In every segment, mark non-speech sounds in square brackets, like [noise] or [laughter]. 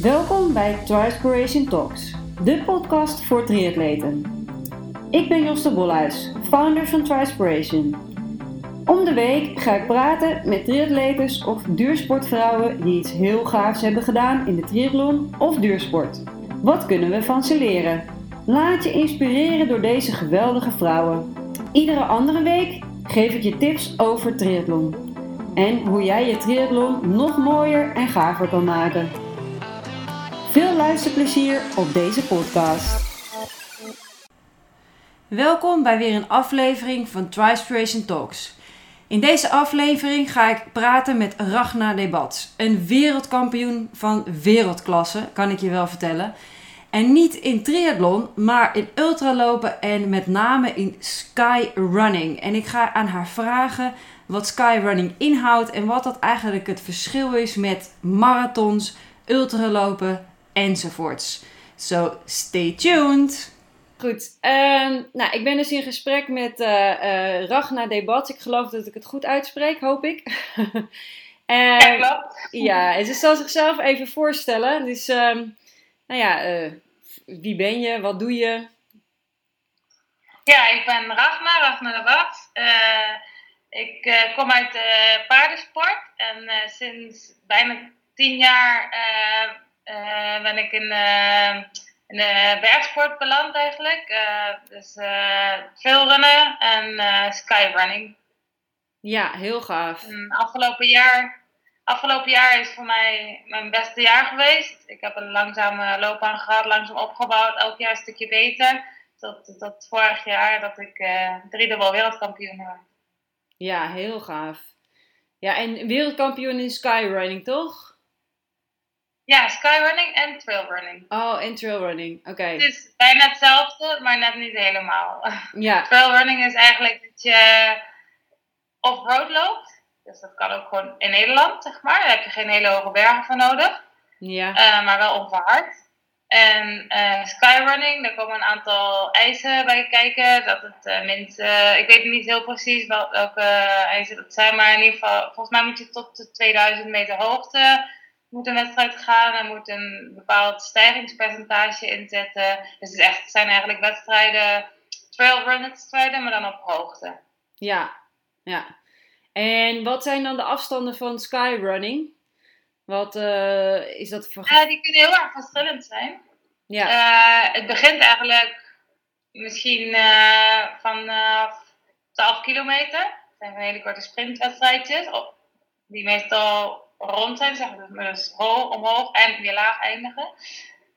Welkom bij Trispiration Talks, de podcast voor triatleten. Ik ben Jos de Bolhuis, founder van Trispiration. Om de week ga ik praten met triatletes of duursportvrouwen die iets heel gaafs hebben gedaan in de triathlon of duursport. Wat kunnen we van ze leren? Laat je inspireren door deze geweldige vrouwen. Iedere andere week geef ik je tips over triathlon. En hoe jij je triathlon nog mooier en gaver kan maken. Veel luisterplezier op deze podcast. Welkom bij weer een aflevering van Trispiration Talks. In deze aflevering ga ik praten met Ragna Debats, een wereldkampioen van wereldklasse, kan ik je wel vertellen. En niet in triathlon, maar in ultralopen en met name in skyrunning. En ik ga aan haar vragen wat skyrunning inhoudt en wat dat eigenlijk het verschil is met marathons, ultralopen enzovoorts. So stay tuned! Goed, um, nou, ik ben dus in gesprek met uh, uh, Ragna Debat. Ik geloof dat ik het goed uitspreek, hoop ik. [laughs] en, ja, klopt. Ja, en ze zal zichzelf even voorstellen. Dus, um, nou ja, uh, wie ben je? Wat doe je? Ja, ik ben Ragna, Ragna Debat. ik kom uit de paardensport en sinds bijna tien jaar uh, ben ik in, uh, in de bergsport beland eigenlijk. Uh, dus veel runnen en skyrunning. Ja, heel gaaf. En afgelopen jaar, afgelopen jaar is voor mij mijn beste jaar geweest. Ik heb een langzame loopbaan gehad, langzaam opgebouwd, elk jaar een stukje beter. Tot, tot vorig jaar dat ik uh, driedubbel wereldkampioen was. Ja, heel gaaf. Ja, en wereldkampioen in skyrunning, toch? Ja, skyrunning en trailrunning. Oh, en trailrunning, oké. Okay. Het is bijna hetzelfde, maar net niet helemaal. [laughs] Ja. trailrunning is eigenlijk dat je off-road loopt. Dus dat kan ook gewoon in Nederland, zeg maar. Daar heb je geen hele hoge bergen voor nodig. Ja. Uh, maar wel onverhard. En uh, skyrunning, daar komen een aantal eisen bij kijken. Dat het uh, minstens, ik weet niet heel precies wel, welke eisen dat zijn, maar in ieder geval, volgens mij moet je tot de 2000 meter hoogte moet een wedstrijd gaan en moet een bepaald stijgingspercentage inzetten. Dus het, echt, zijn eigenlijk wedstrijden, trailrun wedstrijden, maar dan op hoogte. Ja, ja. En wat zijn dan de afstanden van skyrunning? Wat uh, is dat voor... Ja, die kunnen heel erg verschillend zijn. Ja. Uh, het begint eigenlijk misschien uh, van 12 kilometer. Dat zijn hele korte sprintwedstrijdjes. Die meestal rond zijn, zeg maar, dus hoog, omhoog en weer laag eindigen.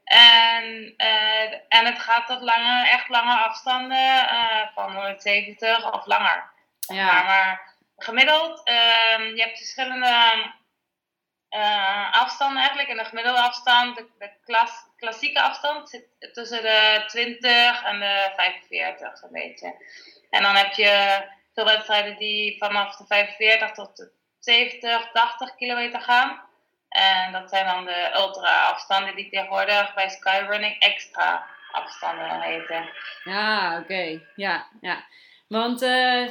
En, uh, en het gaat tot lange, echt lange afstanden uh, van 170 of langer. Ja. Maar, maar gemiddeld, uh, je hebt verschillende uh, afstanden eigenlijk. En de gemiddelde afstand, de, de klas, klassieke afstand, zit tussen de 20 en de 45 zo'n beetje. En dan heb je veel wedstrijden die vanaf de 45 tot de 70, 80 kilometer gaan. En dat zijn dan de ultra afstanden die tegenwoordig bij skyrunning extra afstanden heten. Ja, oké. Ja, ja. Want uh,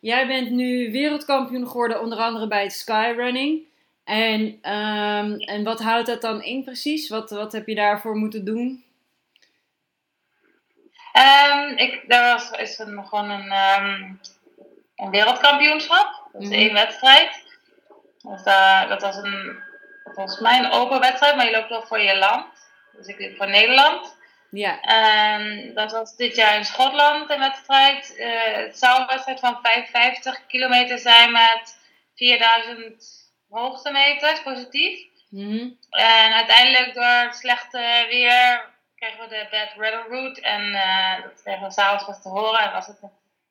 jij bent nu wereldkampioen geworden, onder andere bij skyrunning. En, um, en wat houdt dat dan in precies? Wat, wat heb je daarvoor moeten doen? Um, ik, daar was, is een, gewoon een, um, een wereldkampioenschap. Dat is mm. één wedstrijd. Dus, uh, dat was een, volgens mij een open wedstrijd, maar je loopt wel voor je land. Dus ik liep voor Nederland. Ja. En dat was dit jaar in Schotland een wedstrijd. Uh, het zou een wedstrijd van 55 kilometer zijn met 4000 hoogtemeters positief. Mm -hmm. En uiteindelijk door het slechte weer kregen we de bad weather route. En uh, dat kregen we s'avonds pas te horen. En was het,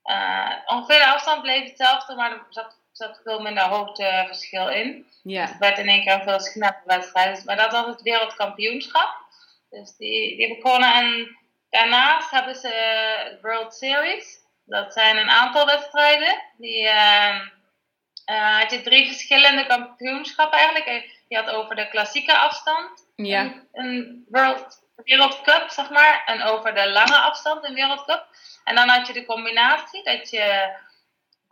uh, ongeveer de afstand bleef hetzelfde, maar er zat zat veel minder hoogteverschil in. Ja. Dus het werd in één keer een veel snelle wedstrijd. Maar dat was het wereldkampioenschap. Dus die, die gewonnen. En daarnaast hebben ze de World Series. Dat zijn een aantal wedstrijden. Die uh, uh, had je drie verschillende kampioenschappen eigenlijk. Je had over de klassieke afstand. Ja. Een, een World Wereldcup, zeg maar. En over de lange afstand, een Wereldcup. En dan had je de combinatie dat je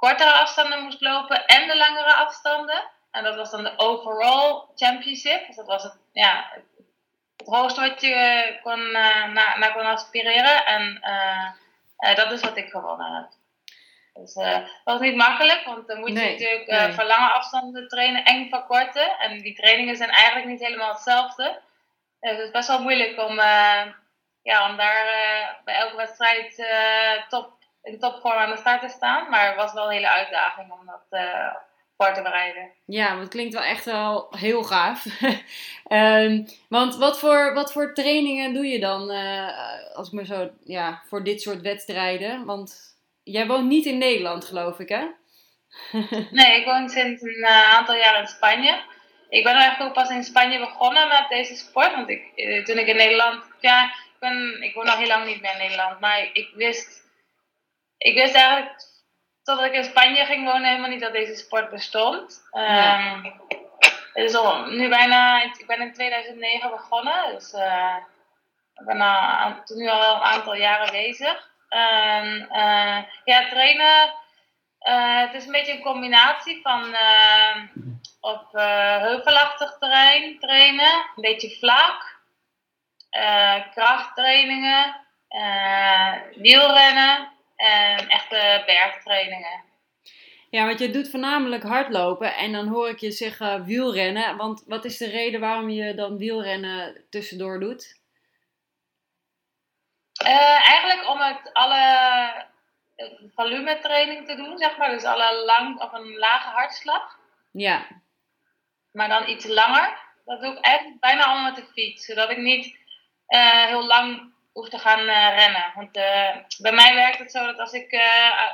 kortere afstanden moest lopen en de langere afstanden. En dat was dan de overall championship. Dus dat was het, ja, het hoogste wat je kon, naar, naar kon aspireren. En dat is wat ik gewonnen heb. Dus dat was niet makkelijk, want dan moet je natuurlijk nee. voor lange afstanden trainen en voor korte. En die trainingen zijn eigenlijk niet helemaal hetzelfde. Dus het is best wel moeilijk om, ja, om daar bij elke wedstrijd top, in topvorm aan de start te staan. Maar het was wel een hele uitdaging om dat voor te bereiden. Ja, want het klinkt wel echt wel heel gaaf. um, [laughs] want wat voor, wat voor trainingen doe je dan, uh, als ik me zo, ja, voor dit soort wedstrijden? Want jij woont niet in Nederland, geloof ik, hè? [laughs] nee, ik woon sinds een uh, aantal jaar in Spanje. Ik ben eigenlijk ook pas in Spanje begonnen met deze sport. Want ik, uh, toen ik in Nederland, ja, ik, ben, ik woon al heel lang niet meer in Nederland. Maar ik wist, ik wist eigenlijk totdat ik in Spanje ging wonen helemaal niet dat deze sport bestond. Um, het is al nu bijna, ik ben in 2009 begonnen, dus uh, ik ben al, nu al een aantal jaren bezig. Um, uh, ja, trainen, uh, het is een beetje een combinatie van ehm, op heuvelachtig terrein trainen, een beetje vlak, krachttrainingen, wielrennen en echte bergtrainingen. Ja, want je doet voornamelijk hardlopen en dan hoor ik je zeggen wielrennen. Want wat is de reden waarom je dan wielrennen tussendoor doet? Uh, eigenlijk om het alle eh, volume training te doen, zeg maar. Dus alle lang of een lage hartslag. Ja. Maar dan iets langer. Dat doe ik eigenlijk bijna allemaal met de fiets. Zodat ik niet uh, heel lang hoef te gaan uh, rennen. Want uh, bij mij werkt het zo dat als ik uh,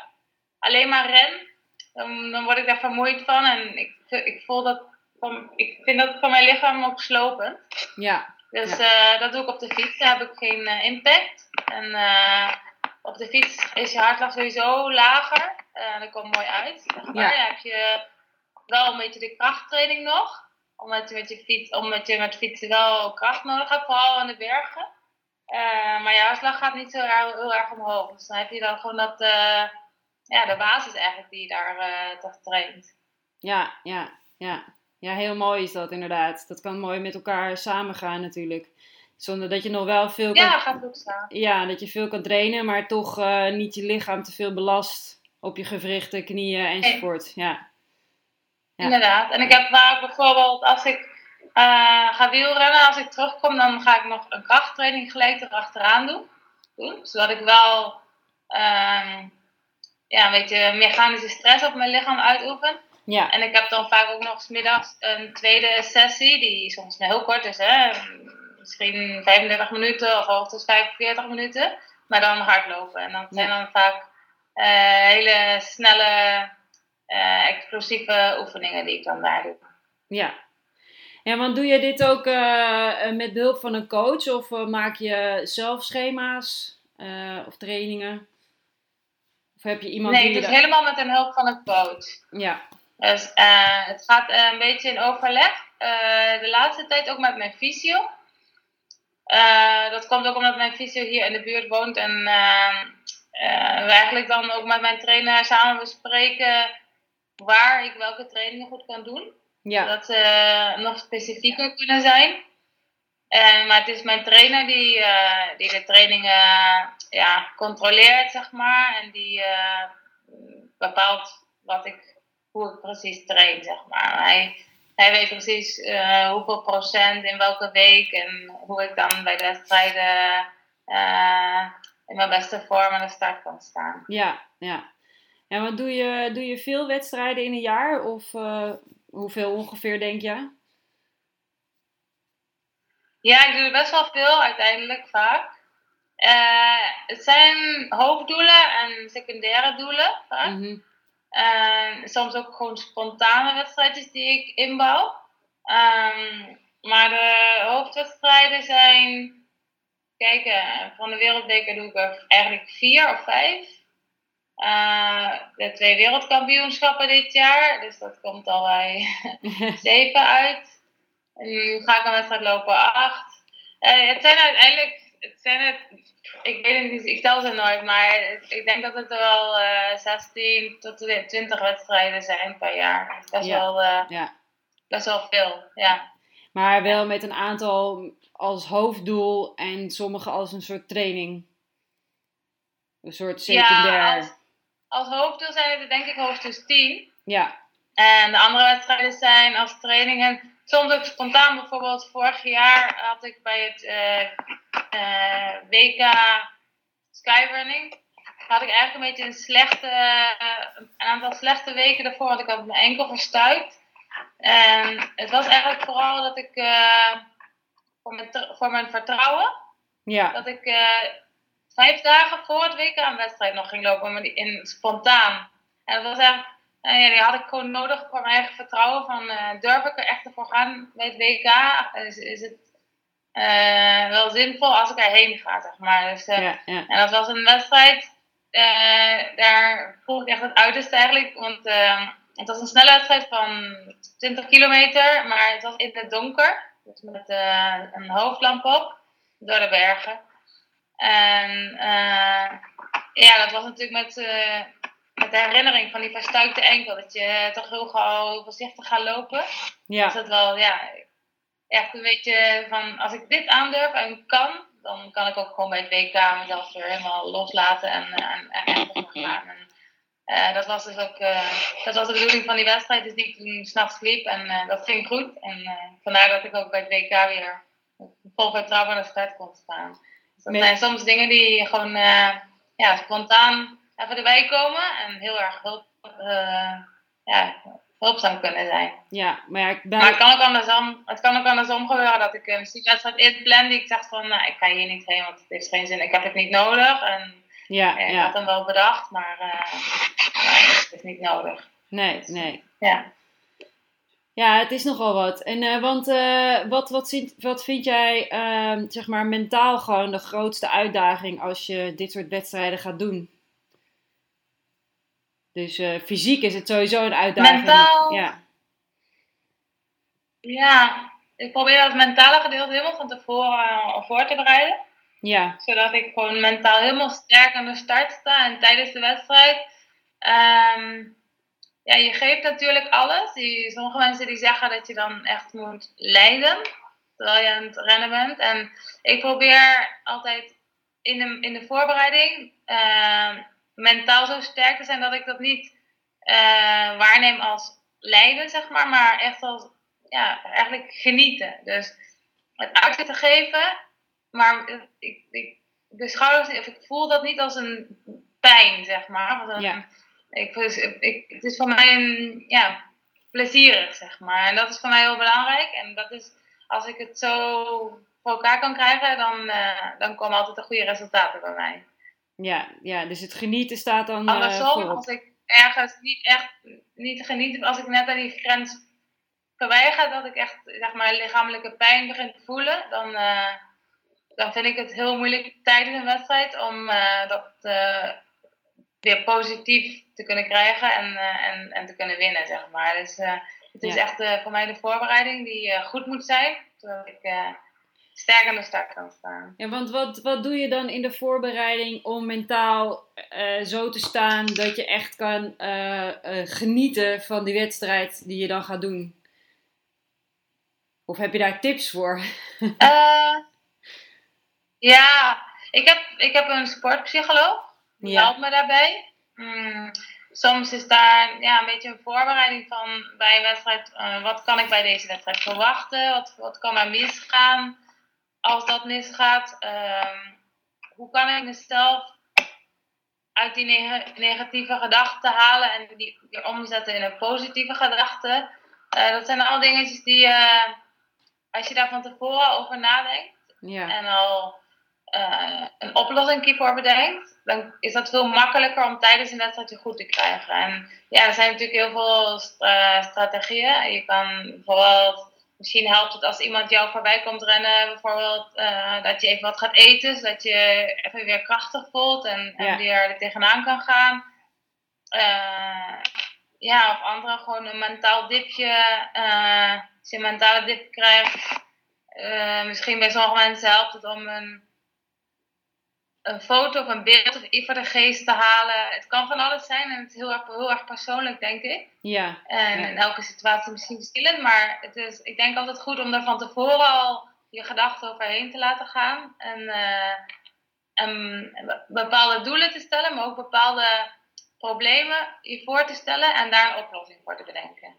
alleen maar ren, dan, dan word ik daar vermoeid van. En ik, ik voel dat, van, ik vind dat van mijn lichaam ook slopend. Ja. Dus ja. dat doe ik op de fiets, daar heb ik geen impact. En op de fiets is je hartslag sowieso lager. Dat komt mooi uit. Ja. Dan heb je wel een beetje de krachttraining nog. Omdat je met je, fiets, omdat je met fietsen wel kracht nodig hebt, vooral in de bergen. Uh, maar je hartslag gaat niet zo heel, heel, erg omhoog. Dus dan heb je dan gewoon dat, uh, ja, de basis eigenlijk die je daar uh, toch traint. Ja, ja, ja. Ja, heel mooi is dat inderdaad. Dat kan mooi met elkaar samengaan natuurlijk. Zonder dat je nog wel veel kan... Ja, gaat ook staan. Ja, dat je veel kan trainen, maar toch niet je lichaam te veel belast op je gewrichten, knieën enzovoort. Ja. ja. Inderdaad. En ik heb vaak bijvoorbeeld als ik uh, ga wielrennen. Als ik terugkom, dan ga ik nog een krachttraining gelijk erachteraan doen. doen zodat ik wel um, ja, een beetje mechanische stress op mijn lichaam uitoefen. Ja. En ik heb dan vaak ook nog middags een tweede sessie, die soms heel kort is, hè? misschien 35 minuten of hoogstens 45 minuten, maar dan hardlopen. En dat zijn dan vaak uh, hele snelle, uh, explosieve oefeningen die ik dan daar doe. Ja, ja, want doe je dit ook uh, met behulp van een coach of uh, maak je zelf schema's uh, of trainingen? Of heb je iemand nee, die het is helemaal met een hulp van een coach. Ja. Dus het gaat een beetje in overleg. de laatste tijd ook met mijn fysio. dat komt ook omdat mijn fysio hier in de buurt woont en we eigenlijk dan ook met mijn trainer samen bespreken waar ik welke trainingen goed kan doen. Ja. Dat ze uh, nog specifieker kunnen zijn. Uh, maar het is mijn trainer die, uh, die de trainingen ja, controleert, zeg maar. En die eh, bepaalt wat ik, hoe ik precies train, zeg maar. Hij, hij weet precies hoeveel procent in welke week en hoe ik dan bij de wedstrijden in mijn beste vorm aan de start kan staan. Ja, ja. En wat doe je, doe je veel wedstrijden in een jaar? Of Hoeveel ongeveer denk je? Ja, ik doe best wel veel uiteindelijk vaak. Uh, het zijn hoofddoelen en secundaire doelen vaak. Mm soms ook gewoon spontane wedstrijdjes die ik inbouw. Um, maar de hoofdwedstrijden zijn, kijk, van de wereldbeker doe ik er eigenlijk vier of vijf. Uh, de twee wereldkampioenschappen dit jaar. Dus dat komt al bij [laughs] zeven uit. En nu ga ik een wedstrijd lopen acht. Uh, het zijn uiteindelijk, het zijn het, ik weet het niet, ik tel ze nooit, maar ik denk dat het er wel uh, eh, 16 tot 20 wedstrijden zijn per jaar. Best, ja. wel, ja. best wel veel, ja. Maar wel met een aantal als hoofddoel en sommige als een soort training. Een soort secundair. Ja, als, als hoofddoel zijn het denk ik hoofddoel 10. Ja. En de andere wedstrijden zijn als trainingen. Soms ook spontaan, bijvoorbeeld vorig jaar had ik bij het uh, uh, WK Skyrunning. Had ik eigenlijk een beetje een slechte, een aantal slechte weken daarvoor, want ik had mijn enkel verstuikt. En het was eigenlijk vooral dat ik voor, mijn, voor mijn vertrouwen, ja. dat ik vijf dagen voor het WK een wedstrijd nog ging lopen, maar in spontaan. En dat was en ja, die had ik gewoon nodig voor mijn eigen vertrouwen. Van, uh, durf ik er echt voor gaan bij het WK? Is, is het uh, wel zinvol als ik erheen ga, zeg maar. Dus, uh, ja, ja. En dat was een wedstrijd, daar vroeg ik echt het uiterste eigenlijk. Want het was een snelle wedstrijd van 20 kilometer, maar het was in het donker. Dus met een hoofdlamp op, door de bergen. En ja, dat was natuurlijk met met de herinnering van die verstuikte enkel. Dat je toch heel gauw voorzichtig gaat lopen. Ja. Dus dat wel, ja, echt een beetje van, als ik dit aandurf en kan, dan kan ik ook gewoon bij het WK mezelf weer helemaal loslaten en, en, en echt gaan. En, uh, dat was dus ook, uh, dat was de bedoeling van die wedstrijd, dus die ik toen s'nachts liep en uh, dat ging goed. En vandaar dat ik ook bij het WK weer vol vertrouwen naar de start kon staan. Dus Met... zijn soms dingen die gewoon ja, spontaan even erbij komen en heel erg hulp, uh, ja, hulpzaam kunnen zijn. Ja, maar ja. Maar het kan, ook andersom, het kan ook andersom gebeuren dat ik een muziekwedstrijd inplan die ik zeg van, nou, ik ga hier niet heen, want het heeft geen zin, ik heb het niet nodig. En ja, ja, ik had hem wel bedacht, maar uh, nee, het is niet nodig. Nee, nee. Ja. Ja, het is nogal wat. En uh, want uh, wat, wat, vind, wat vind jij, uh, zeg maar, mentaal gewoon de grootste uitdaging als je dit soort wedstrijden gaat doen? Dus uh, fysiek is het sowieso een uitdaging. Mentaal? Ja. Ja, ik probeer dat mentale gedeelte helemaal van tevoren voor te bereiden. Ja. Zodat ik gewoon mentaal helemaal sterk aan de start sta en tijdens de wedstrijd. Um, ja, je geeft natuurlijk alles. Sommige mensen die zeggen dat je dan echt moet lijden terwijl je aan het rennen bent. En ik probeer altijd in de, in de voorbereiding uh, mentaal zo sterk te zijn dat ik dat niet uh, waarneem als lijden, zeg maar, maar echt als ja, eigenlijk genieten. Dus het uit te geven, maar ik, ik beschouw of ik voel dat niet als een pijn, zeg maar. Ik, ik, het is voor mij een, ja, plezierig, zeg maar. En dat is voor mij heel belangrijk. En dat is, als ik het zo voor elkaar kan krijgen, dan, uh, dan komen altijd de goede resultaten bij mij. Ja, ja, dus het genieten staat dan Andersom, uh, als ik ergens niet echt niet geniet, als ik net aan die grens voorbij ga, dat ik echt zeg maar, lichamelijke pijn begin te voelen, dan, uh, dan vind ik het heel moeilijk tijdens een wedstrijd om dat weer positief te kunnen krijgen en, en, en te kunnen winnen, zeg maar. Dus het is ja. echt voor mij de voorbereiding die goed moet zijn, zodat ik sterk aan de start kan staan. Ja, want wat, wat doe je dan in de voorbereiding om mentaal zo te staan dat je echt kan genieten van die wedstrijd die je dan gaat doen? Of heb je daar tips voor? ja, ik heb, ik heb een sportpsycholoog. Die Ja. helpt me daarbij. Mm, soms is daar ja, een beetje een voorbereiding van bij een wedstrijd. eh, wat kan ik bij deze wedstrijd verwachten? Wat, wat kan er misgaan? Als dat misgaat, ehm, hoe kan ik mezelf uit die neg- negatieve gedachten halen en die omzetten in een positieve gedachte? Eh, dat zijn al dingetjes die, eh, als je daar van tevoren over nadenkt Ja, en al eh, een oplossing voor bedenkt, dan is dat veel makkelijker om tijdens een wedstrijd je goed te krijgen. En ja, er zijn natuurlijk heel veel stra- strategieën. Je kan bijvoorbeeld, misschien helpt het als iemand jou voorbij komt rennen, bijvoorbeeld eh, dat je even wat gaat eten, zodat je even weer krachtig voelt en, weer er tegenaan kan gaan. Eh, ja, of anderen gewoon een mentaal dipje, als je een mentale dip krijgt, misschien bij sommige mensen helpt het om een een foto of een beeld of iets voor de geest te halen. Het kan van alles zijn en het is heel erg, heel erg persoonlijk, denk ik. Ja. En Ja. in elke situatie misschien verschillend, maar het is, ik denk altijd goed om er van tevoren al je gedachten overheen te laten gaan. En, eh, en bepaalde doelen te stellen, maar ook bepaalde problemen je voor te stellen en daar een oplossing voor te bedenken.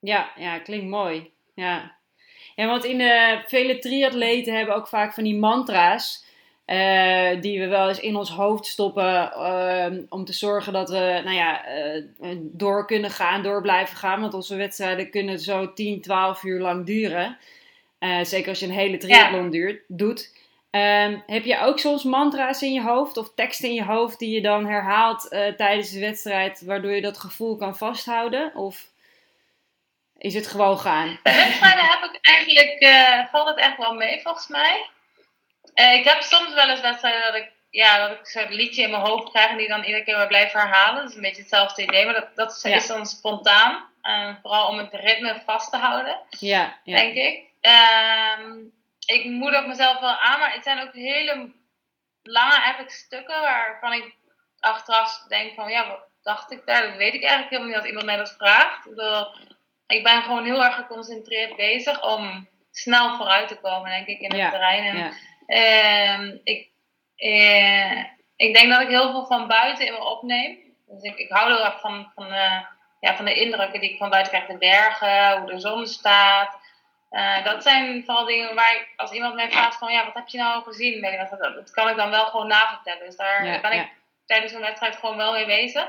Ja, ja, klinkt mooi. Ja. ja, want in de vele triatleten hebben ook vaak van die mantra's. Eh, die we wel eens in ons hoofd stoppen. ehm, om te zorgen dat we nou ja, eh, door kunnen gaan, door blijven gaan. Want onze wedstrijden kunnen zo 10, 12 uur lang duren. Eh, zeker als je een hele triathlon duurt, doet. Ehm, heb je ook soms mantra's in je hoofd of teksten in je hoofd die je dan herhaalt tijdens de wedstrijd, waardoor je dat gevoel kan vasthouden? Of is het gewoon gaan? Bij wedstrijden heb ik eigenlijk, valt het echt wel mee volgens mij. Eh, ik heb soms wel eens wedstrijden dat ik, ja, dat ik zo'n liedje in mijn hoofd krijg en die dan iedere keer weer blijf herhalen. Dat is een beetje hetzelfde idee, maar dat, dat is, Ja. is dan spontaan. En vooral om het ritme vast te houden, Ja, ja. denk ik. Ehm, ik ook mezelf wel aan, maar het zijn ook hele lange eigenlijk stukken waarvan ik achteraf denk van, ja, wat dacht ik daar? Dat weet ik eigenlijk helemaal niet als iemand mij dat vraagt. Ik bedoel, ik ben gewoon heel erg geconcentreerd bezig om snel vooruit te komen, denk ik, in het terrein. En, ik, eh, ik denk dat ik heel veel van buiten in me opneem. Dus ik, ik hou heel erg van, van, eh, ja, van de indrukken die ik van buiten krijg. De bergen, hoe de zon staat. Eh, dat zijn vooral dingen waar ik, als iemand mij vraagt van, ja, wat heb je nou gezien? Dat, dat, dat kan ik dan wel gewoon navertellen. Dus daar Ja, ben ik tijdens een wedstrijd gewoon wel mee bezig.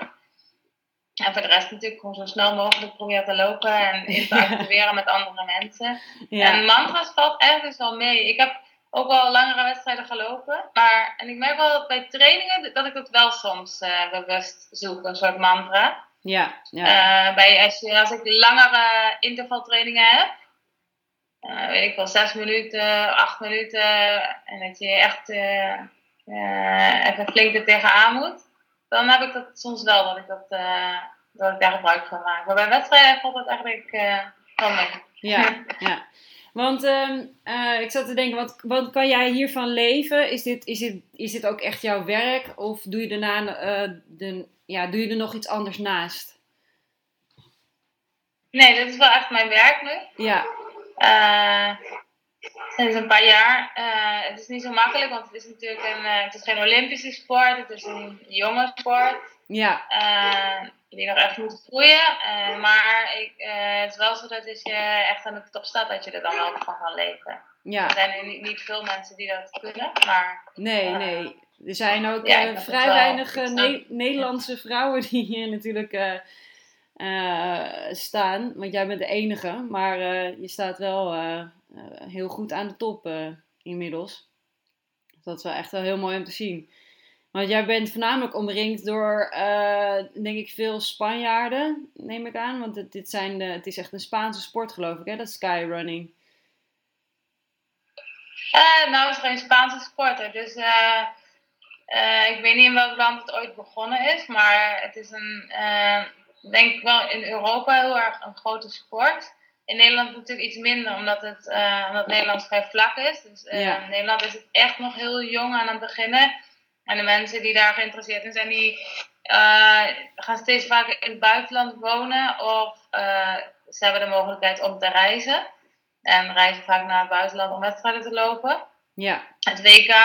En voor de rest natuurlijk gewoon zo snel mogelijk proberen te lopen en interactueren [laughs] met andere mensen. En mantra's valt ergens wel mee. Ik heb ook wel langere wedstrijden gelopen. Maar, en ik merk wel dat bij trainingen dat ik dat wel soms eh, bewust zoek, een soort mantra. ja, ja. Eh, bij, als, je, als ik langere intervaltrainingen heb, eh, weet ik wel, zes minuten, acht minuten, en dat je echt even flink er tegenaan moet, dan heb ik dat soms wel, dat ik, dat, dat ik daar gebruik van maak. Maar bij wedstrijden valt dat eigenlijk wel mee. Ja, [laughs] ja. Want ehm, eh, ik zat te denken, wat, wat kan jij hiervan leven? Is dit, is, dit, is dit ook echt jouw werk? Of doe je, daarna, eh, de, ja, doe je er nog iets anders naast? Nee, dit is wel echt mijn werk nu. Ja, Eh, sinds een paar jaar. Het is niet zo makkelijk, want het is natuurlijk een, het is geen Olympische sport. Het is een jonge sport. ja, die nog echt moet groeien. Eh, maar ik, eh, het is wel zo dat als je echt aan de top staat, dat je er dan wel van kan leven. ja. Er zijn niet, niet veel mensen die dat kunnen, maar Nee, Eh, nee. Er zijn ook ja, vrij weinig Ne- Nederlandse vrouwen die hier natuurlijk staan. Want jij bent de enige. Maar je staat wel heel goed aan de top inmiddels. Dat is wel echt wel heel mooi om te zien. Want jij bent voornamelijk omringd door, eh, denk ik, veel Spanjaarden, neem ik aan. Want het, dit zijn de, het is echt een Spaanse sport, geloof ik, hè? Dat skyrunning. Eh, nou, het is geen Spaanse sporter. Dus eh, ik weet niet in welk land het ooit begonnen is. Maar het is een, denk ik wel in Europa heel erg een grote sport. In Nederland natuurlijk iets minder, omdat het omdat Nederland vrij vlak is. Dus Ja. in Nederland is het echt nog heel jong aan het beginnen. En de mensen die daar geïnteresseerd in zijn, die eh, gaan steeds vaker in het buitenland wonen. Of eh, ze hebben de mogelijkheid om te reizen. En reizen vaak naar het buitenland om wedstrijden te lopen. Ja, Het WK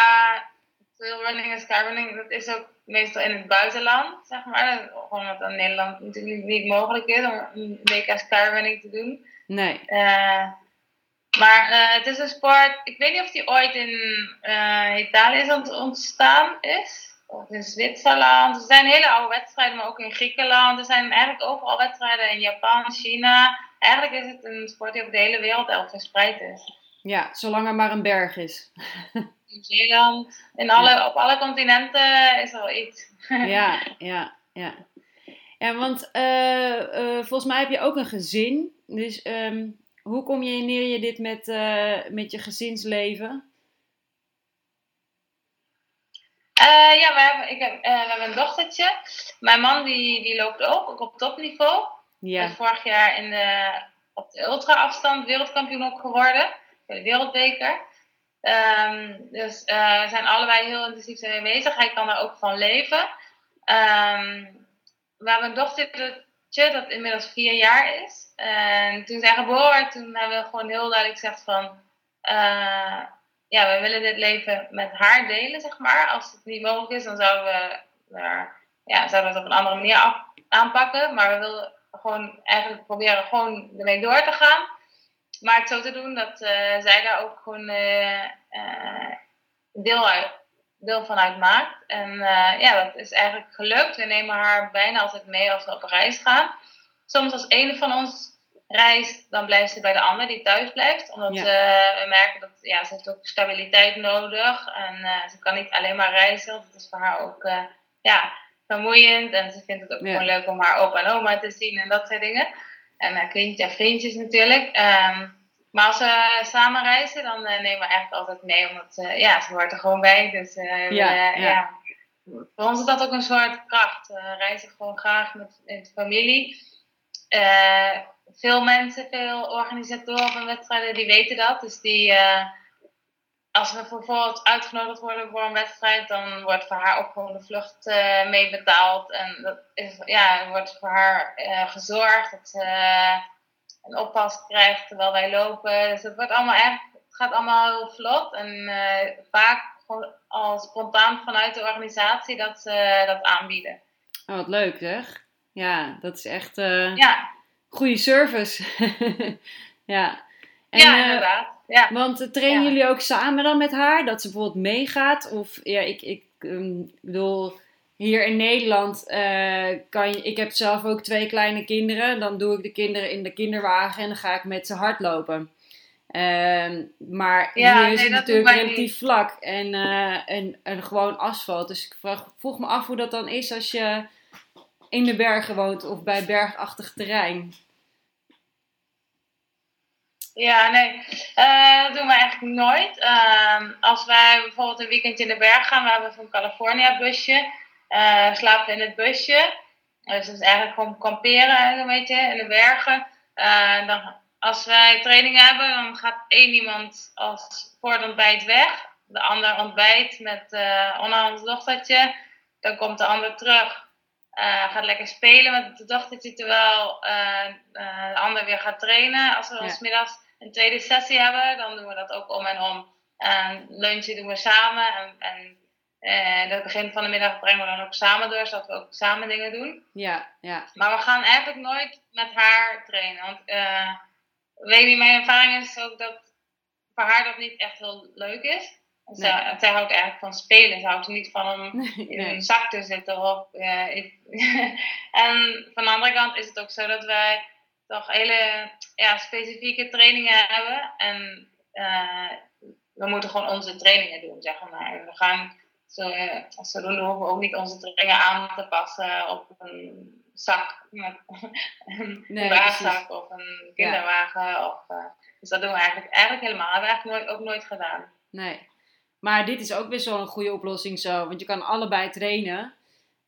trailrunning en skyrunning, dat is ook meestal in het buitenland, zeg maar. Gewoon omdat het in Nederland natuurlijk niet mogelijk is om een WK skyrunning te doen. nee. Eh, maar eh, het is een sport, ik weet niet of die ooit in eh, Italië ontstaan is. Of in Zwitserland. Er zijn hele oude wedstrijden, maar ook in Griekenland. Er zijn eigenlijk overal wedstrijden in Japan, China. Eigenlijk is het een sport die over de hele wereld al verspreid is. Ja, zolang er maar een berg is. [laughs] Nieuw-Zeeland. In alle, Op alle continenten is er wel iets. [laughs] Ja, ja, ja. Ja, want eh, volgens mij heb je ook een gezin. Dus ehm, hoe combineer je dit met, eh, met je gezinsleven? Eh, ja, we hebben, ik heb, eh, we hebben een dochtertje. Mijn man die, die loopt ook, ook op topniveau. Ja, Is vorig jaar in de, op de ultra-afstand wereldkampioen ook geworden. Bij de wereldbeker. Ehm, dus we zijn allebei heel intensief mee bezig. Hij kan er ook van leven. Um, we hebben een dochtertje dat inmiddels vier jaar is. En toen zij geboren toen hebben we gewoon heel duidelijk gezegd van... Uh, ja, we willen dit leven met haar delen, zeg maar. Als het niet mogelijk is, dan zouden we, ja, zouden we het op een andere manier aanpakken. Maar we willen gewoon eigenlijk proberen gewoon ermee door te gaan. Maar het zo te doen dat uh, zij daar ook gewoon uh, deel, uit, deel van uitmaakt. En ja, dat is eigenlijk gelukt. We nemen haar bijna altijd mee als we op reis gaan. Soms als een van ons reist, dan blijft ze bij de ander die thuis blijft. Omdat we merken dat ja, ze heeft ook stabiliteit nodig. En ze kan niet alleen maar reizen. Dat is voor haar ook ja, vermoeiend. En ze vindt het ook gewoon leuk om haar opa en oma te zien en dat soort dingen. En uh, kindjes en vriendjes natuurlijk. Um, maar als we samen reizen, dan uh, nemen we eigenlijk altijd mee. Omdat uh, ja, ze hoort er gewoon bij. Dus ja, ja. ja, voor ons is dat ook een soort kracht. We reizen gewoon graag met, met familie. veel mensen, veel organisatoren van wedstrijden, die weten dat. Dus die als we bijvoorbeeld uitgenodigd worden voor een wedstrijd, dan wordt voor haar ook gewoon de vlucht uh, mee betaald. En dat is, ja, wordt voor haar uh, gezorgd dat ze uh, een oppas krijgt terwijl wij lopen. Dus het, wordt allemaal echt, het gaat allemaal heel vlot. En vaak gewoon al spontaan vanuit de organisatie dat ze dat aanbieden. Oh, wat leuk zeg. Ja, dat is echt ja. goede service. [laughs] ja. En, ja, inderdaad. Ja. Want trainen jullie ook samen dan met haar? Dat ze bijvoorbeeld meegaat? Of ja, ik, ik um, bedoel, hier in Nederland uh, kan je. Ik heb zelf ook twee kleine kinderen. Dan doe ik de kinderen in de kinderwagen en dan ga ik met ze hardlopen. Uh, maar hier is het natuurlijk relatief vlak en, uh, en, en gewoon asfalt. Dus ik vraag, vroeg me af hoe dat dan is als je in de bergen woont of bij bergachtig terrein. Ja, nee, uh, dat doen we eigenlijk nooit. Uh, als wij bijvoorbeeld een weekend in de berg gaan, we hebben van California busje, uh, slapen in het busje. Dus dat is eigenlijk gewoon kamperen een beetje in de bergen. Eh, dan, als wij training hebben, dan gaat één iemand als voor het ontbijt weg. De ander ontbijt met uh, ons dochtertje. Dan komt de ander terug. gaat lekker spelen met de dochtertje terwijl de ander weer gaat trainen. Als we dan middags een tweede sessie hebben, dan doen we dat ook om en om. En lunchen doen we samen. En, en uh, het begin van de middag brengen we dan ook samen door, zodat we ook samen dingen doen. Ja, ja. Maar we gaan eigenlijk nooit met haar trainen. Want uh, weet niet, mijn ervaring is ook dat voor haar dat niet echt heel leuk is. Nee. Zij, zij, houdt eigenlijk van spelen. Ze houdt er niet van om [laughs] nee, in een zak te zitten. Of, uh, [laughs] en van de andere kant is het ook zo dat wij toch hele ja, specifieke trainingen hebben. En uh, we moeten gewoon onze trainingen doen, zeg maar. We gaan zo, uh, zodoende hoeven we ook niet onze trainingen aan te passen op een zak met een nee, of een kinderwagen. Ja. Of, uh, dus dat doen we eigenlijk, eigenlijk helemaal. Dat hebben we eigenlijk nooit, ook nooit gedaan. Nee. Maar dit is ook wel een goede oplossing zo. Want je kan allebei trainen.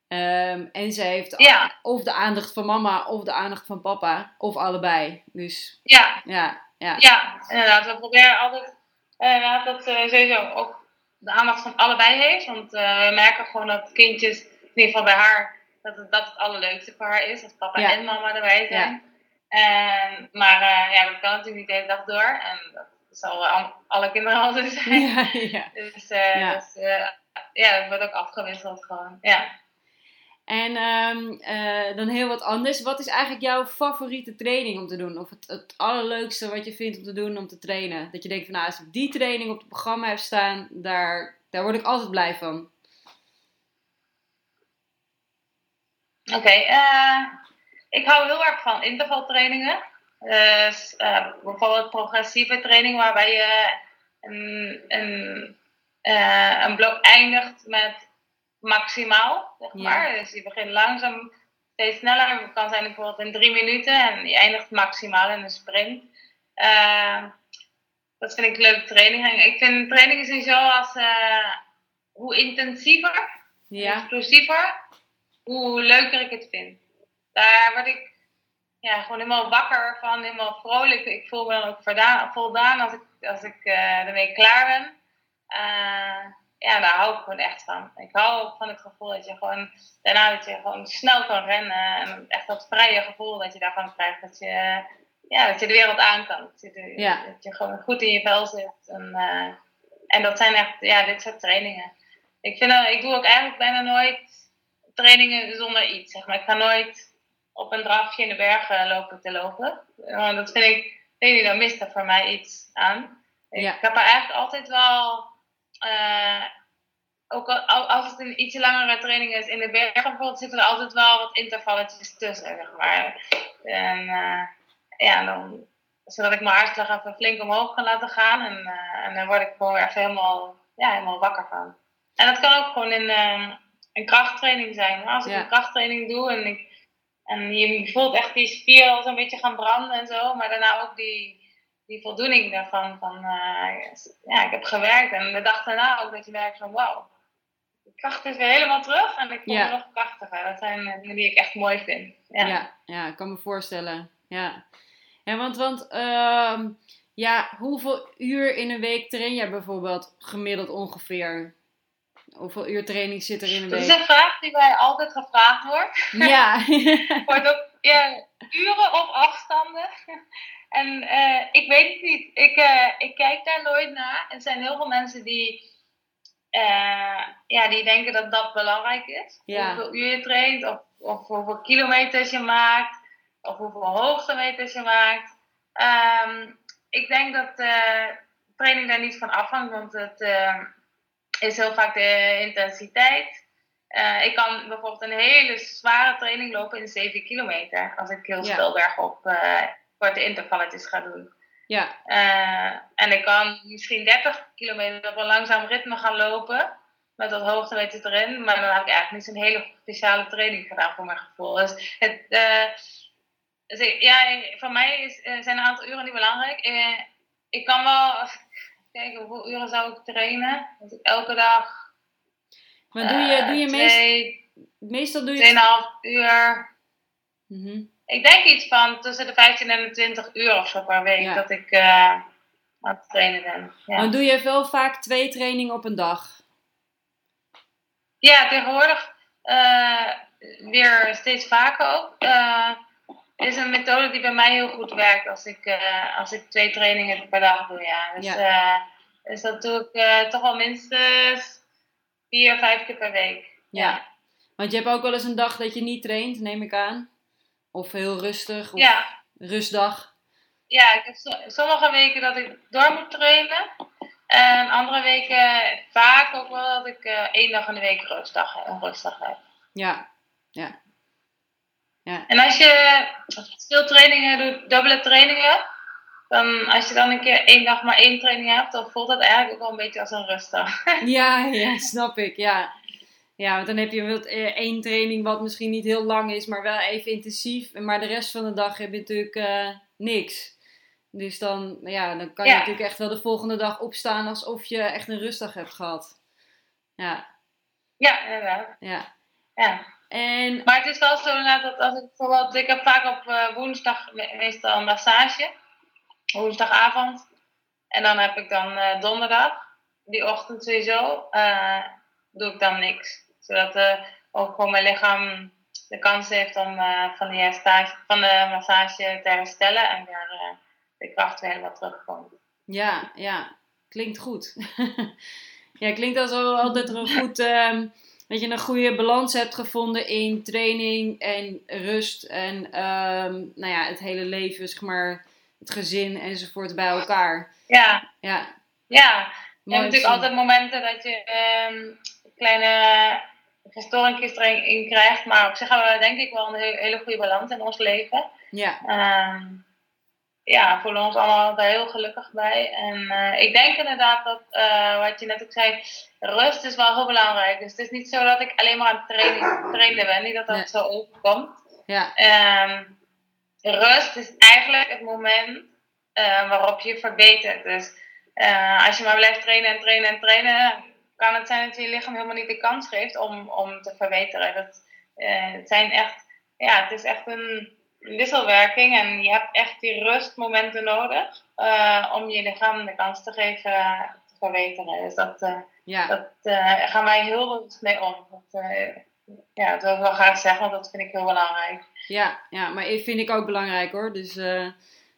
Um, en ze heeft ja. of de aandacht van mama of de aandacht van papa. Of allebei. Dus ja, ja, ja. ja inderdaad. We proberen altijd uh, dat ze sowieso ook de aandacht van allebei heeft. Want uh, we merken gewoon dat kindjes, in ieder geval bij haar, dat het, dat het allerleukste voor haar is. Dat papa en mama erbij zijn. En, maar uh, ja, dat kan natuurlijk niet de hele dag door. En dat zal alle kinderen altijd [laughs] zijn. Ja, ja. Dus, ja. dus ja, dat wordt ook afgewisseld gewoon. Ja. En um, uh, dan heel wat anders. Wat is eigenlijk jouw favoriete training om te doen? Of het, het allerleukste wat je vindt om te doen om te trainen? Dat je denkt van nou, als ik die training op het programma heb staan, daar, daar word ik altijd blij van. Oké, uh, ik hou heel erg van intervaltrainingen. Dus uh, bijvoorbeeld progressieve training waarbij je een, een, een blok eindigt met maximaal, zeg maar. Dus je begint langzaam steeds sneller. Het kan zijn bijvoorbeeld in drie minuten en je eindigt maximaal in een sprint. Uh, dat vind ik leuke training. Ik vind trainingen sowieso als uh, hoe intensiever, ja. explosiever, hoe leuker ik het vind. Daar word ik ja, gewoon helemaal wakker van, helemaal vrolijk. Ik voel me dan ook voldaan, voldaan als ik, als ik uh, ermee klaar ben. Ja, daar hou ik gewoon echt van. Ik hou van het gevoel dat je gewoon daarna dat je gewoon snel kan rennen. En echt dat vrije gevoel dat je daarvan krijgt. Dat je, ja, dat je de wereld aan kan. Dat je, ja. dat je gewoon goed in je vel zit. En, en dat zijn echt, ja, dit soort trainingen. Ik, vind, ik doe ook eigenlijk bijna nooit trainingen zonder iets. Zeg maar. Ik ga nooit op een drafje in de bergen lopen te lopen. Want dat vind ik, weet je, dan mist er voor mij iets aan. Ik heb er eigenlijk altijd wel, uh, ook als het een iets langere training is in de bergen bijvoorbeeld, zitten er altijd wel wat intervalletjes tussen, zeg maar. En uh, ja, dan, zodat ik mijn hartslag even flink omhoog kan laten gaan. En, uh, en dan word ik gewoon echt helemaal, ja, helemaal wakker van. En dat kan ook gewoon in een krachttraining zijn. Maar als ik een krachttraining doe en, ik, en je voelt echt die spier al zo'n beetje gaan branden en zo, maar daarna ook die, die voldoening daarvan. Van, uh, ja, ik heb gewerkt en de dag daarna ook dat je merkt van wauw, de kracht is weer helemaal terug en ik voel me nog krachtiger. Dat zijn eh, dingen die ik echt mooi vind. Ja, ja, ja ik kan me voorstellen. Ja, ja want, want uh, ja, hoeveel uur in een week train jij bijvoorbeeld gemiddeld ongeveer? Hoeveel uur training zit er in een week? Dat is een vraag die mij altijd gevraagd wordt. Ja. [laughs] wordt ook, ja uren of afstanden. En uh, ik weet het niet. Ik, uh, ik kijk daar nooit naar. Er zijn heel veel mensen die, uh, ja, die denken dat dat belangrijk is. Ja. Hoeveel uur je traint, of, of hoeveel kilometers je maakt, of hoeveel hoogtemeters je maakt. Um, ik denk dat training daar niet van afhangt, want het is heel vaak de intensiteit. Uh, ik kan bijvoorbeeld een hele zware training lopen in 7 kilometer. Als ik heel bergop uh, korte intervalletjes ga doen. Ja. Uh, en ik kan misschien 30 kilometer op een langzaam ritme gaan lopen. Met dat hoogtemeters erin. Maar dan heb ik eigenlijk niet zo'n hele speciale training gedaan voor mijn gevoel. Dus, het, dus ja, voor mij is, zijn een aantal uren niet belangrijk. ik kan wel kijken hoeveel uren zou ik trainen. Dus elke dag. Maar doe je, doe je twee, meestal doe je. 2,5 uur. Mm -hmm. Ik denk iets van tussen de 15 en de 20 uur of zo per week Ja. dat ik uh, aan het trainen ben. Ja, Maar doe je wel vaak twee trainingen op een dag? ja tegenwoordig uh, weer steeds vaker ook. Uh, is een methode die bij mij heel goed werkt als ik, als ik twee trainingen per dag doe. Ja. Dus, Ja. dus dat doe ik toch wel minstens vier, vijf keer per week. Ja. Want je hebt ook wel eens een dag dat je niet traint, neem ik aan. Of heel rustig, of Ja, rustdag. ja ik heb so- sommige weken dat ik door moet trainen. En andere weken vaak ook wel dat ik uh, één dag in de week rustdag, een rustdag heb. Ja, ja. Ja, En als je veel trainingen doet, dubbele trainingen, dan als je dan een keer één dag maar één training hebt, dan voelt dat eigenlijk ook wel een beetje als een rustdag. ja, ja snap ik, ja. Ja, want dan heb je wel eh, één training wat misschien niet heel lang is, maar wel even intensief. Maar de rest van de dag heb je natuurlijk eh, niks. Dus dan, ja, dan kan je Ja. natuurlijk echt wel de volgende dag opstaan alsof je echt een rustdag hebt gehad. Ja, ja, inderdaad. ja. Ja. En, Maar het is wel zo inderdaad dat als ik bijvoorbeeld, ik heb vaak op eh, woensdag me- meestal een massage, woensdagavond. En dan heb ik dan donderdag, die ochtend sowieso, doe ik dan niks. Zodat eh, ook gewoon mijn lichaam de kans heeft om eh, van, die herstage, van de massage te herstellen en weer eh, de kracht weer helemaal terugkomt. ja, ja, klinkt goed. [laughs] ja, klinkt alsof er een goed, ehm, dat je een goede balans hebt gevonden in training en rust en ehm, nou ja, het hele leven, zeg maar, het gezin enzovoort bij elkaar. Ja, Ja, ja. Je hebt natuurlijk altijd momenten dat je ehm, kleine verstoringjes erin krijgt. Maar op zich hebben we denk ik wel een he- hele goede balans in ons leven. Ja, Ehm, ja, we voelen ons allemaal daar heel gelukkig bij. En eh, ik denk inderdaad dat, eh, wat je net ook zei, rust is wel heel belangrijk. Dus het is niet zo dat ik alleen maar aan het trainen, trainen ben. Niet dat dat Nee. zo overkomt. ja, Ehm, rust is eigenlijk het moment eh, waarop je verbetert. Dus als je maar blijft trainen en trainen en trainen, kan het zijn dat je je lichaam helemaal niet de kans geeft om, om te verbeteren. Dat, eh, het, zijn echt, ja, het is echt een wisselwerking en je hebt echt die rustmomenten nodig eh, om je lichaam de kans te geven te verbeteren. Dus dat, ja. dat gaan wij heel bewust mee om. Dat, ja, dat wil ik wel graag zeggen, want dat vind ik heel belangrijk. Ja, ja maar vind ik ook belangrijk hoor. Dus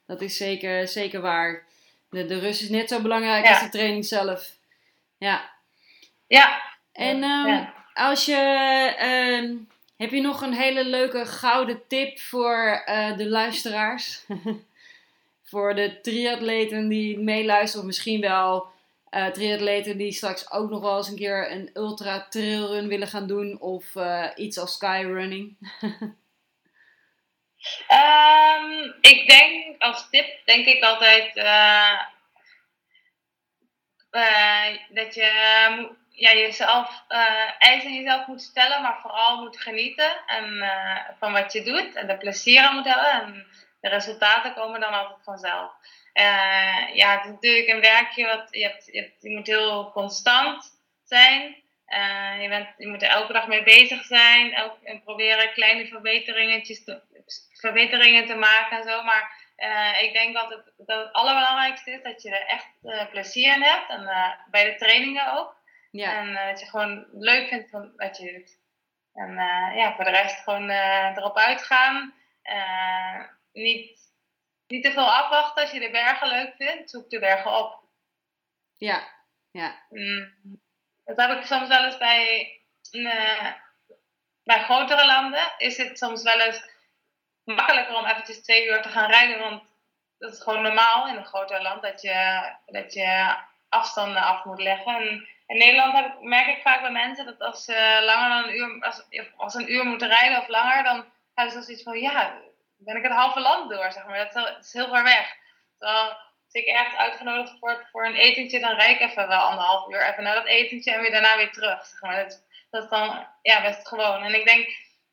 dat is zeker, zeker waar. De, de rust is net zo belangrijk als de training zelf. Ja. Ja. En ehm, als je. Ehm, heb je nog een hele leuke gouden tip voor uh, de luisteraars? [laughs] voor de triatleten die meeluisteren, of misschien wel uh, triatleten die straks ook nog wel eens een keer een ultra trailrun willen gaan doen of uh, iets als skyrunning? um, [laughs] ik denk als tip, denk ik altijd dat je ja, jezelf, uh, eisen jezelf moet stellen, maar vooral moet genieten en, uh, van wat je doet en er plezier aan moet hebben. En de resultaten komen dan altijd vanzelf. Uh, ja, het is natuurlijk een werkje wat je, hebt, je, moet heel constant zijn. je, bent, je moet er elke dag mee bezig zijn elk, en proberen kleine verbeteringetjes te, verbeteringen te maken en zo. Maar ik denk altijd dat het allerbelangrijkste is dat je er echt plezier in hebt. En bij de trainingen ook. Ja. En dat je gewoon leuk vindt van wat je doet. En uh, ja, voor de rest gewoon uh, erop uitgaan. niet, niet te veel afwachten als je de bergen leuk vindt. Zoek de bergen op. Ja, ja. Mm, dat heb ik soms wel eens bij, bij grotere landen. Is het soms wel eens makkelijker om eventjes twee uur te gaan rijden. Want dat is gewoon normaal in een groter land. Dat je, dat je afstanden af moet leggen. En in Nederland merk ik vaak bij mensen dat als ze langer dan een uur, als, als een uur moeten rijden of langer, dan hebben ze zoiets van, ja, ben ik het halve land door, zeg maar. Dat is heel ver weg. Terwijl, als ik ergens uitgenodigd word voor een etentje, dan rijd ik even wel anderhalf uur even naar dat etentje en weer daarna weer terug, zeg maar. Dat, dat is dan, ja, best gewoon. En ik denk,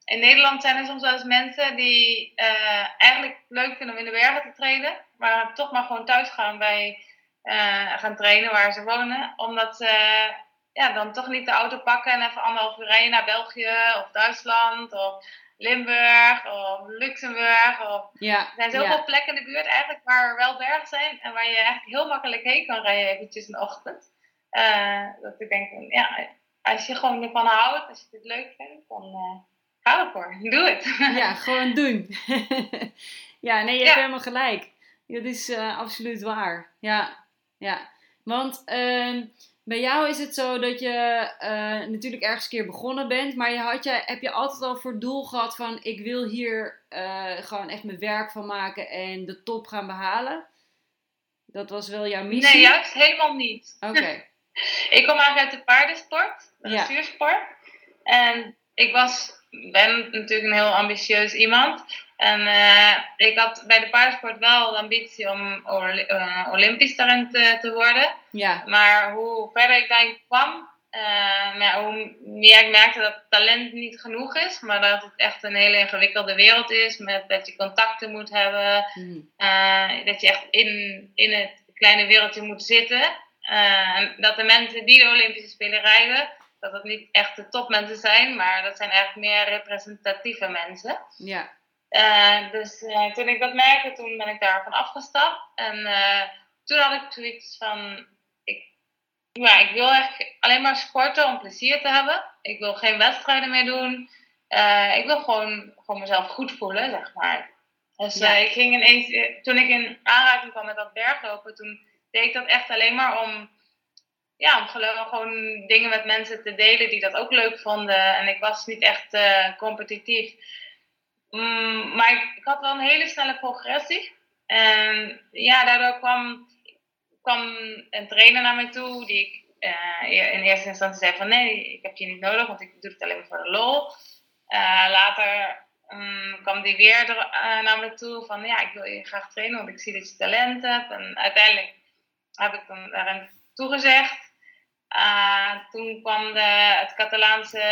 in Nederland zijn er soms wel eens mensen die uh, eigenlijk leuk vinden om in de bergen te trainen, maar toch maar gewoon thuis gaan bij uh, gaan trainen waar ze wonen. Omdat ze ja, dan toch niet de auto pakken en even anderhalf uur rijden naar België of Duitsland of Limburg of Luxemburg. Of... Ja, er zijn zoveel plekken in de buurt eigenlijk waar er wel bergen zijn en waar je eigenlijk heel makkelijk heen kan rijden eventjes in de ochtend. Uh, dat ik denk, ja, als je gewoon ervan houdt, als je het leuk vindt, dan uh, ga ervoor. [laughs] Doe het. Ja, gewoon doen. [laughs] ja, nee, je hebt helemaal gelijk. Dat is uh, absoluut waar. Ja, ja. Want uh, bij jou is het zo dat je uh, natuurlijk ergens een keer begonnen bent, maar je had je, heb je altijd al voor doel gehad van ik wil hier uh, gewoon echt mijn werk van maken en de top gaan behalen? Dat was wel jouw missie? Nee, juist helemaal niet. Oké. [laughs] [laughs] ik kom eigenlijk uit de paardensport, de dressuursport. En ik was, ben natuurlijk een heel ambitieus iemand. En uh, ik had bij de paardensport wel de ambitie om uh, Olympisch daarin te, te, worden. Ja. Maar hoe verder ik daarin kwam, uh, ja, hoe meer ik merkte dat talent niet genoeg is, maar dat het echt een hele ingewikkelde wereld is, met dat je contacten moet hebben, mm. dat je echt in, in het kleine wereldje moet zitten. en dat de mensen die de Olympische Spelen rijden, dat het niet echt de topmensen zijn, maar dat zijn eigenlijk meer representatieve mensen. Ja. Uh, dus uh, toen ik dat merkte, toen ben ik daarvan afgestapt. En uh, toen had ik zoiets van, ik, ja, ik wil echt alleen maar sporten om plezier te hebben. Ik wil geen wedstrijden meer doen. ik wil gewoon, gewoon mezelf goed voelen, zeg maar. Dus ja. ik ging ineens, toen ik in aanraking kwam met dat berglopen, toen deed ik dat echt alleen maar om, ja, om gewoon dingen met mensen te delen die dat ook leuk vonden. En ik was niet echt competitief. Mm, maar ik, had wel een hele snelle progressie. En ja, daardoor kwam, kwam een trainer naar mij toe die ik uh, in eerste instantie zei van nee, ik heb je niet nodig, want ik doe het alleen maar voor de lol. Uh, later um, kwam die weer er, uh, naar me toe van ja, ik wil je graag trainen, want ik zie dat je talent hebt. En uiteindelijk heb ik dan daarin toegezegd. toen kwam de, het Catalaanse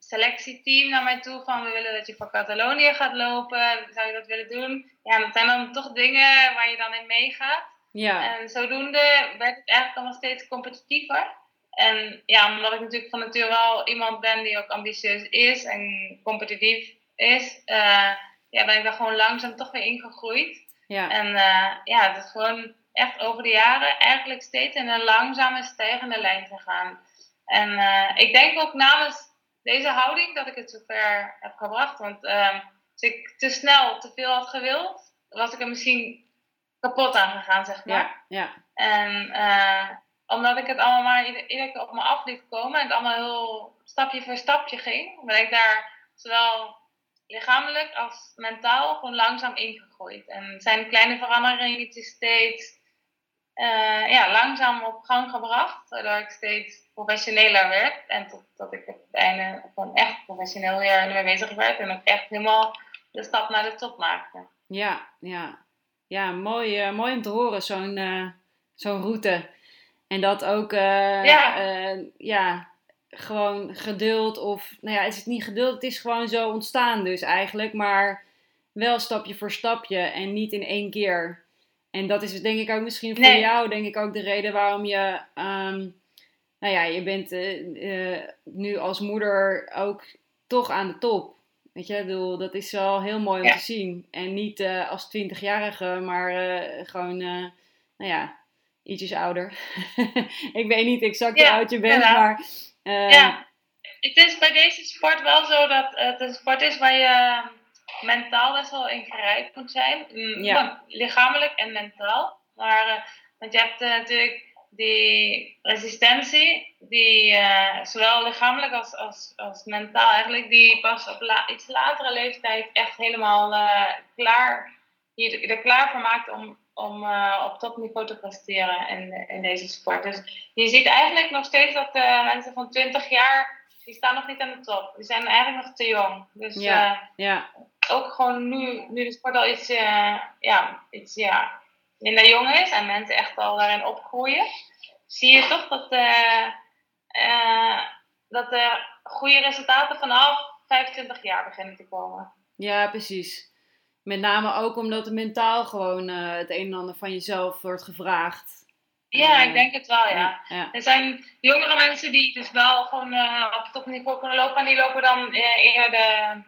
selectieteam naar mij toe van we willen dat je voor Catalonië gaat lopen. Zou je dat willen doen? Ja, dat zijn dan toch dingen waar je dan in meegaat. Ja. En zodoende werd het eigenlijk allemaal steeds competitiever. En ja, omdat ik natuurlijk van nature wel iemand ben die ook ambitieus is en competitief is, uh, ja, ben ik daar gewoon langzaam toch weer ingegroeid. Ja. En uh, ja, het is gewoon echt over de jaren eigenlijk steeds in een langzame stijgende lijn gegaan. En ik denk ook namens deze houding dat ik het zover heb gebracht. Want ehm, als ik te snel te veel had gewild, was ik er misschien kapot aan gegaan, zeg maar. Ja, ja. En uh, omdat ik het allemaal maar iedere keer op me af liet komen en het allemaal heel stapje voor stapje ging, ben ik daar zowel lichamelijk als mentaal gewoon langzaam ingegroeid. En zijn kleine veranderingen steeds uh, ja, langzaam op gang gebracht, waardoor ik steeds professioneler werd. En tot, ik op het einde gewoon echt professioneel weer ermee bezig werd en ook echt helemaal de stap naar de top maakte. Ja, ja. Ja, mooi, uh, mooi om te horen, zo'n uh, zo'n route. En dat ook, ja. ja, gewoon geduld of, nou ja, het is niet geduld, het is gewoon zo ontstaan dus eigenlijk. Maar wel stapje voor stapje en niet in één keer. En dat is denk ik ook misschien voor jou, denk ik ook de reden waarom je, um, nou ja, je bent nu als moeder ook toch aan de top. Weet je, bedoel, dat is wel heel mooi om te zien. En niet uh, als 20-jarige, maar gewoon, nou ja, ietsjes ouder. [laughs] ik weet niet exact hoe oud je bent, maar. ja, het is bij deze sport wel zo dat het een sport is waar je mentaal best wel ingrijpend moet zijn. Mm, ja. Lichamelijk en mentaal. Maar, want je hebt natuurlijk die resistentie, die uh, zowel lichamelijk als, als, als mentaal eigenlijk, die pas op la iets latere leeftijd echt helemaal klaar, je er klaar voor maakt om, om op topniveau te presteren in, in deze sport. Dus je ziet eigenlijk nog steeds dat mensen van 20 jaar, die staan nog niet aan de top. Die zijn eigenlijk nog te jong. Dus ja, ja. Ook gewoon nu, nu de sport al iets, ja, iets ja, minder jong is en mensen echt al daarin opgroeien, zie je toch dat, uh, uh, dat er goede resultaten vanaf 25 jaar beginnen te komen. Ja, precies. Met name ook omdat het mentaal gewoon het een en ander van jezelf wordt gevraagd. Ja, ik denk het wel, ja. Er zijn jongere mensen die dus wel gewoon op topniveau kunnen lopen. En die lopen dan eerder de,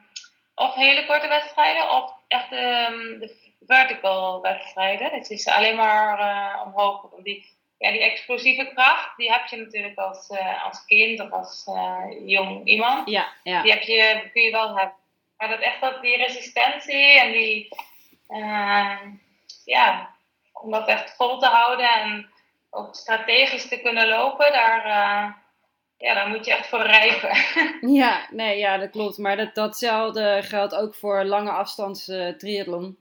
of hele korte wedstrijden of echt de, de vertical wedstrijden. Het is alleen maar uh, omhoog. Die, ja, die explosieve kracht, die heb je natuurlijk als, uh, als kind of als uh, jong iemand. Ja, ja. Die heb je, kun je wel hebben. Maar dat echt dat die resistentie en die, ja, om dat echt vol te houden en ook strategisch te kunnen lopen, daar, ja, daar moet je echt voor rijpen. [laughs] ja, nee, ja, dat klopt. Maar dat, datzelfde geldt ook voor lange afstands triathlon.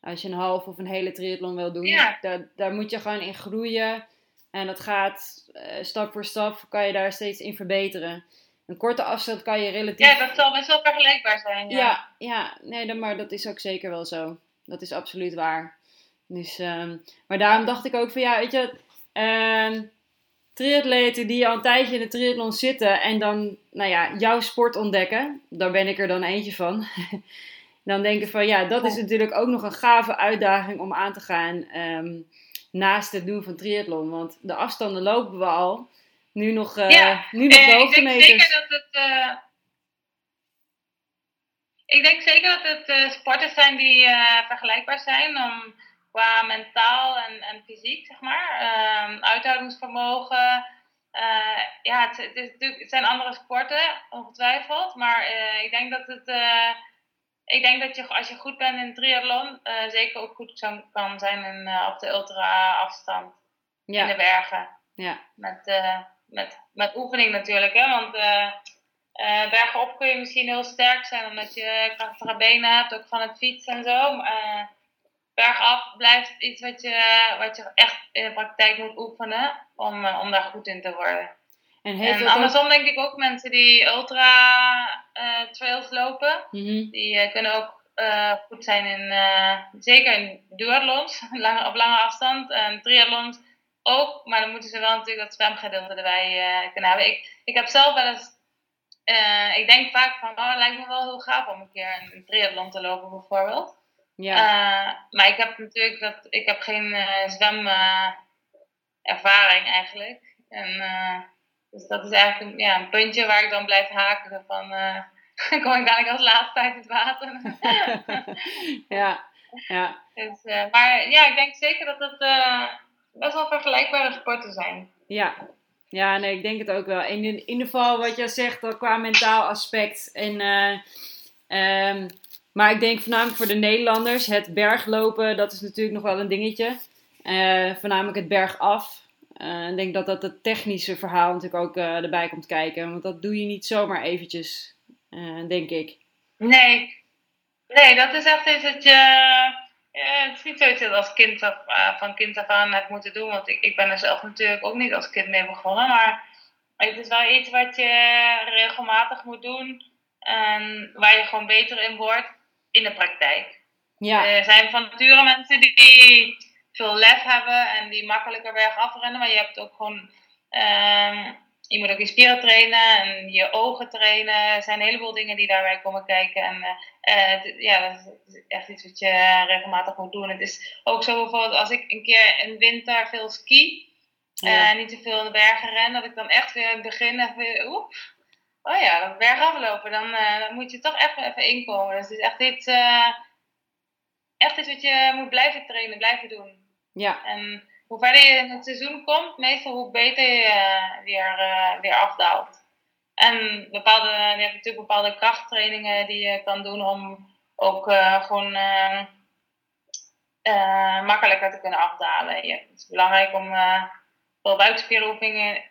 Als je een half of een hele triathlon wil doen, daar, daar moet je gewoon in groeien. En dat gaat uh, stap voor stap, kan je daar steeds in verbeteren. Een korte afstand kan je relatief... Ja, dat zal best wel vergelijkbaar zijn. Ja, ja, ja nee, dan, maar dat is ook zeker wel zo. Dat is absoluut waar. Dus, um, maar daarom dacht ik ook van ja, weet je, uh, triatleten die al een tijdje in de triathlon zitten en dan, nou ja, jouw sport ontdekken, daar ben ik er dan eentje van. [laughs] dan denken van ja, dat is natuurlijk ook nog een gave uitdaging om aan te gaan um, naast het doen van triathlon. Want de afstanden lopen we al. Nu nog, uh, ja. nu nog de hoogtemeters. Ik denk zeker dat het... Uh, ik denk zeker dat het uh, sporten zijn die vergelijkbaar zijn. Om, qua mentaal en, en fysiek, zeg maar. Ehm, uithoudingsvermogen. ja, het, het, is, het, zijn andere sporten, ongetwijfeld. Maar ik denk dat het ik denk dat je als je goed bent in triathlon, uh, zeker ook goed kan zijn in, uh, op de ultra afstand ja. in de bergen. Ja. Met, uh, met, met oefening natuurlijk, hè? want bergen op kun je misschien heel sterk zijn omdat je krachtige benen hebt, ook van het fietsen en zo. Bergaf blijft iets wat je, wat je echt in de praktijk moet oefenen om, om daar goed in te worden. En, en andersom denk ik ook mensen die ultra uh, trails lopen, mhm. die uh, kunnen ook uh, goed zijn in, zeker in duathlons, [laughs] lange, op lange afstand, en triathlons ook, maar dan moeten ze wel natuurlijk dat zwemgedeelte erbij kunnen hebben. Ik, ik heb zelf wel eens, ik denk vaak van, oh, het lijkt me wel heel gaaf om een keer een, een triathlon te lopen bijvoorbeeld. Ja. maar ik heb natuurlijk dat, ik heb geen zwemervaring eigenlijk. En dus dat is eigenlijk een, ja, een puntje waar ik dan blijf haken van... [laughs] Kom ik dadelijk als laatste uit het water. [laughs] ja, Ja. Dus, maar ja, ik denk zeker dat het best wel vergelijkbare sporten zijn. Ja, ja, nee, ik denk het ook wel. In, in ieder geval wat jij zegt qua mentaal aspect. En, um, maar ik denk voornamelijk voor de Nederlanders, het berglopen, dat is natuurlijk nog wel een dingetje. Uh, voornamelijk het bergaf. Uh, ik denk dat dat het technische verhaal natuurlijk ook uh, erbij komt kijken. Want dat doe je niet zomaar eventjes, denk ik. Nee. nee, dat is echt iets dat je... het is niet zoiets dat als kind af, van kind af aan hebt moeten doen. Want ik, ik ben er zelf natuurlijk ook niet als kind mee begonnen. Maar het is wel iets wat je regelmatig moet doen. En waar je gewoon beter in wordt in de praktijk. Ja. Er zijn van nature mensen die veel lef hebben en die makkelijker bergaf rennen, maar je hebt ook gewoon. Um, je moet ook je spieren trainen en je ogen trainen. Er zijn een heleboel dingen die daarbij komen kijken. En uh, ja, dat is echt iets wat je regelmatig moet doen. Het is ook zo bijvoorbeeld als ik een keer in winter veel ski en uh, niet te veel in de bergen ren, dat ik dan echt weer in het begin even, oep, oh ja, dat bergaf lopen, dan, uh, dan moet je toch echt even inkomen. Dus het is echt iets, uh, echt iets wat je moet blijven trainen, blijven doen. Ja. En hoe verder je in het seizoen komt, meestal hoe beter je uh, weer, weer afdaalt. En bepaalde, je hebt natuurlijk bepaalde krachttrainingen die je kan doen om ook gewoon makkelijker te kunnen afdalen. Ja, het is belangrijk om veel buikspieroefeningen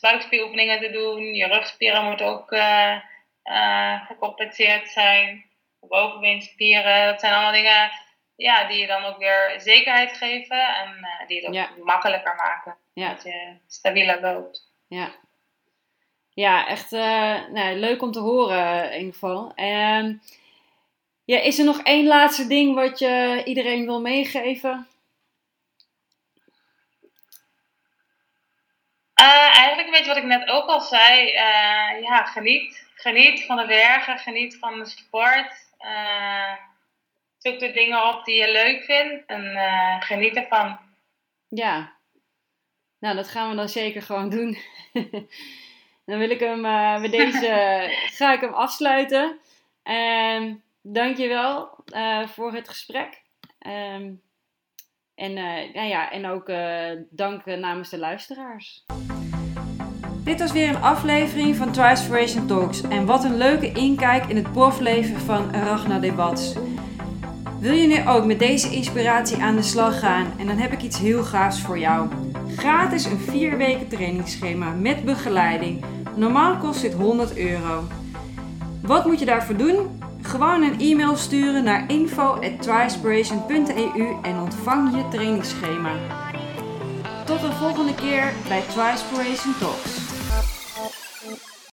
buikspieroefeningen te doen. Je rugspieren moeten ook uh, uh, gecompenseerd zijn. Bovenbeenspieren. Dat zijn allemaal dingen ja, die je dan ook weer zekerheid geven. En uh, die het ook makkelijker maken. Dat je stabieler loopt. Ja. Ja, echt nou, leuk om te horen in ieder geval. Um, ja, is er nog één laatste ding wat je iedereen wil meegeven? Uh, eigenlijk weet je wat ik net ook al zei. Uh, ja, geniet. Geniet van de bergen, geniet van de sport. Uh, zoek de dingen op die je leuk vindt en geniet ervan. Ja, nou dat gaan we dan zeker gewoon doen. [laughs] dan wil ik hem met [laughs] deze ga ik hem afsluiten. Um, dankjewel voor het gesprek. Um, en, uh, nou ja, en ook uh, dank namens de luisteraars. Dit was weer een aflevering van Trispiration Talks. En wat een leuke inkijk in het profleven van Ragnar Debats. Wil je nu ook met deze inspiratie aan de slag gaan? En dan heb ik iets heel gaafs voor jou. Gratis een 4 weken trainingsschema met begeleiding. Normaal kost dit 100 euro. Wat moet je daarvoor doen? Gewoon een e-mail sturen naar info.trispiration.eu en ontvang je trainingsschema. Tot de volgende keer bij Trispiration Talks.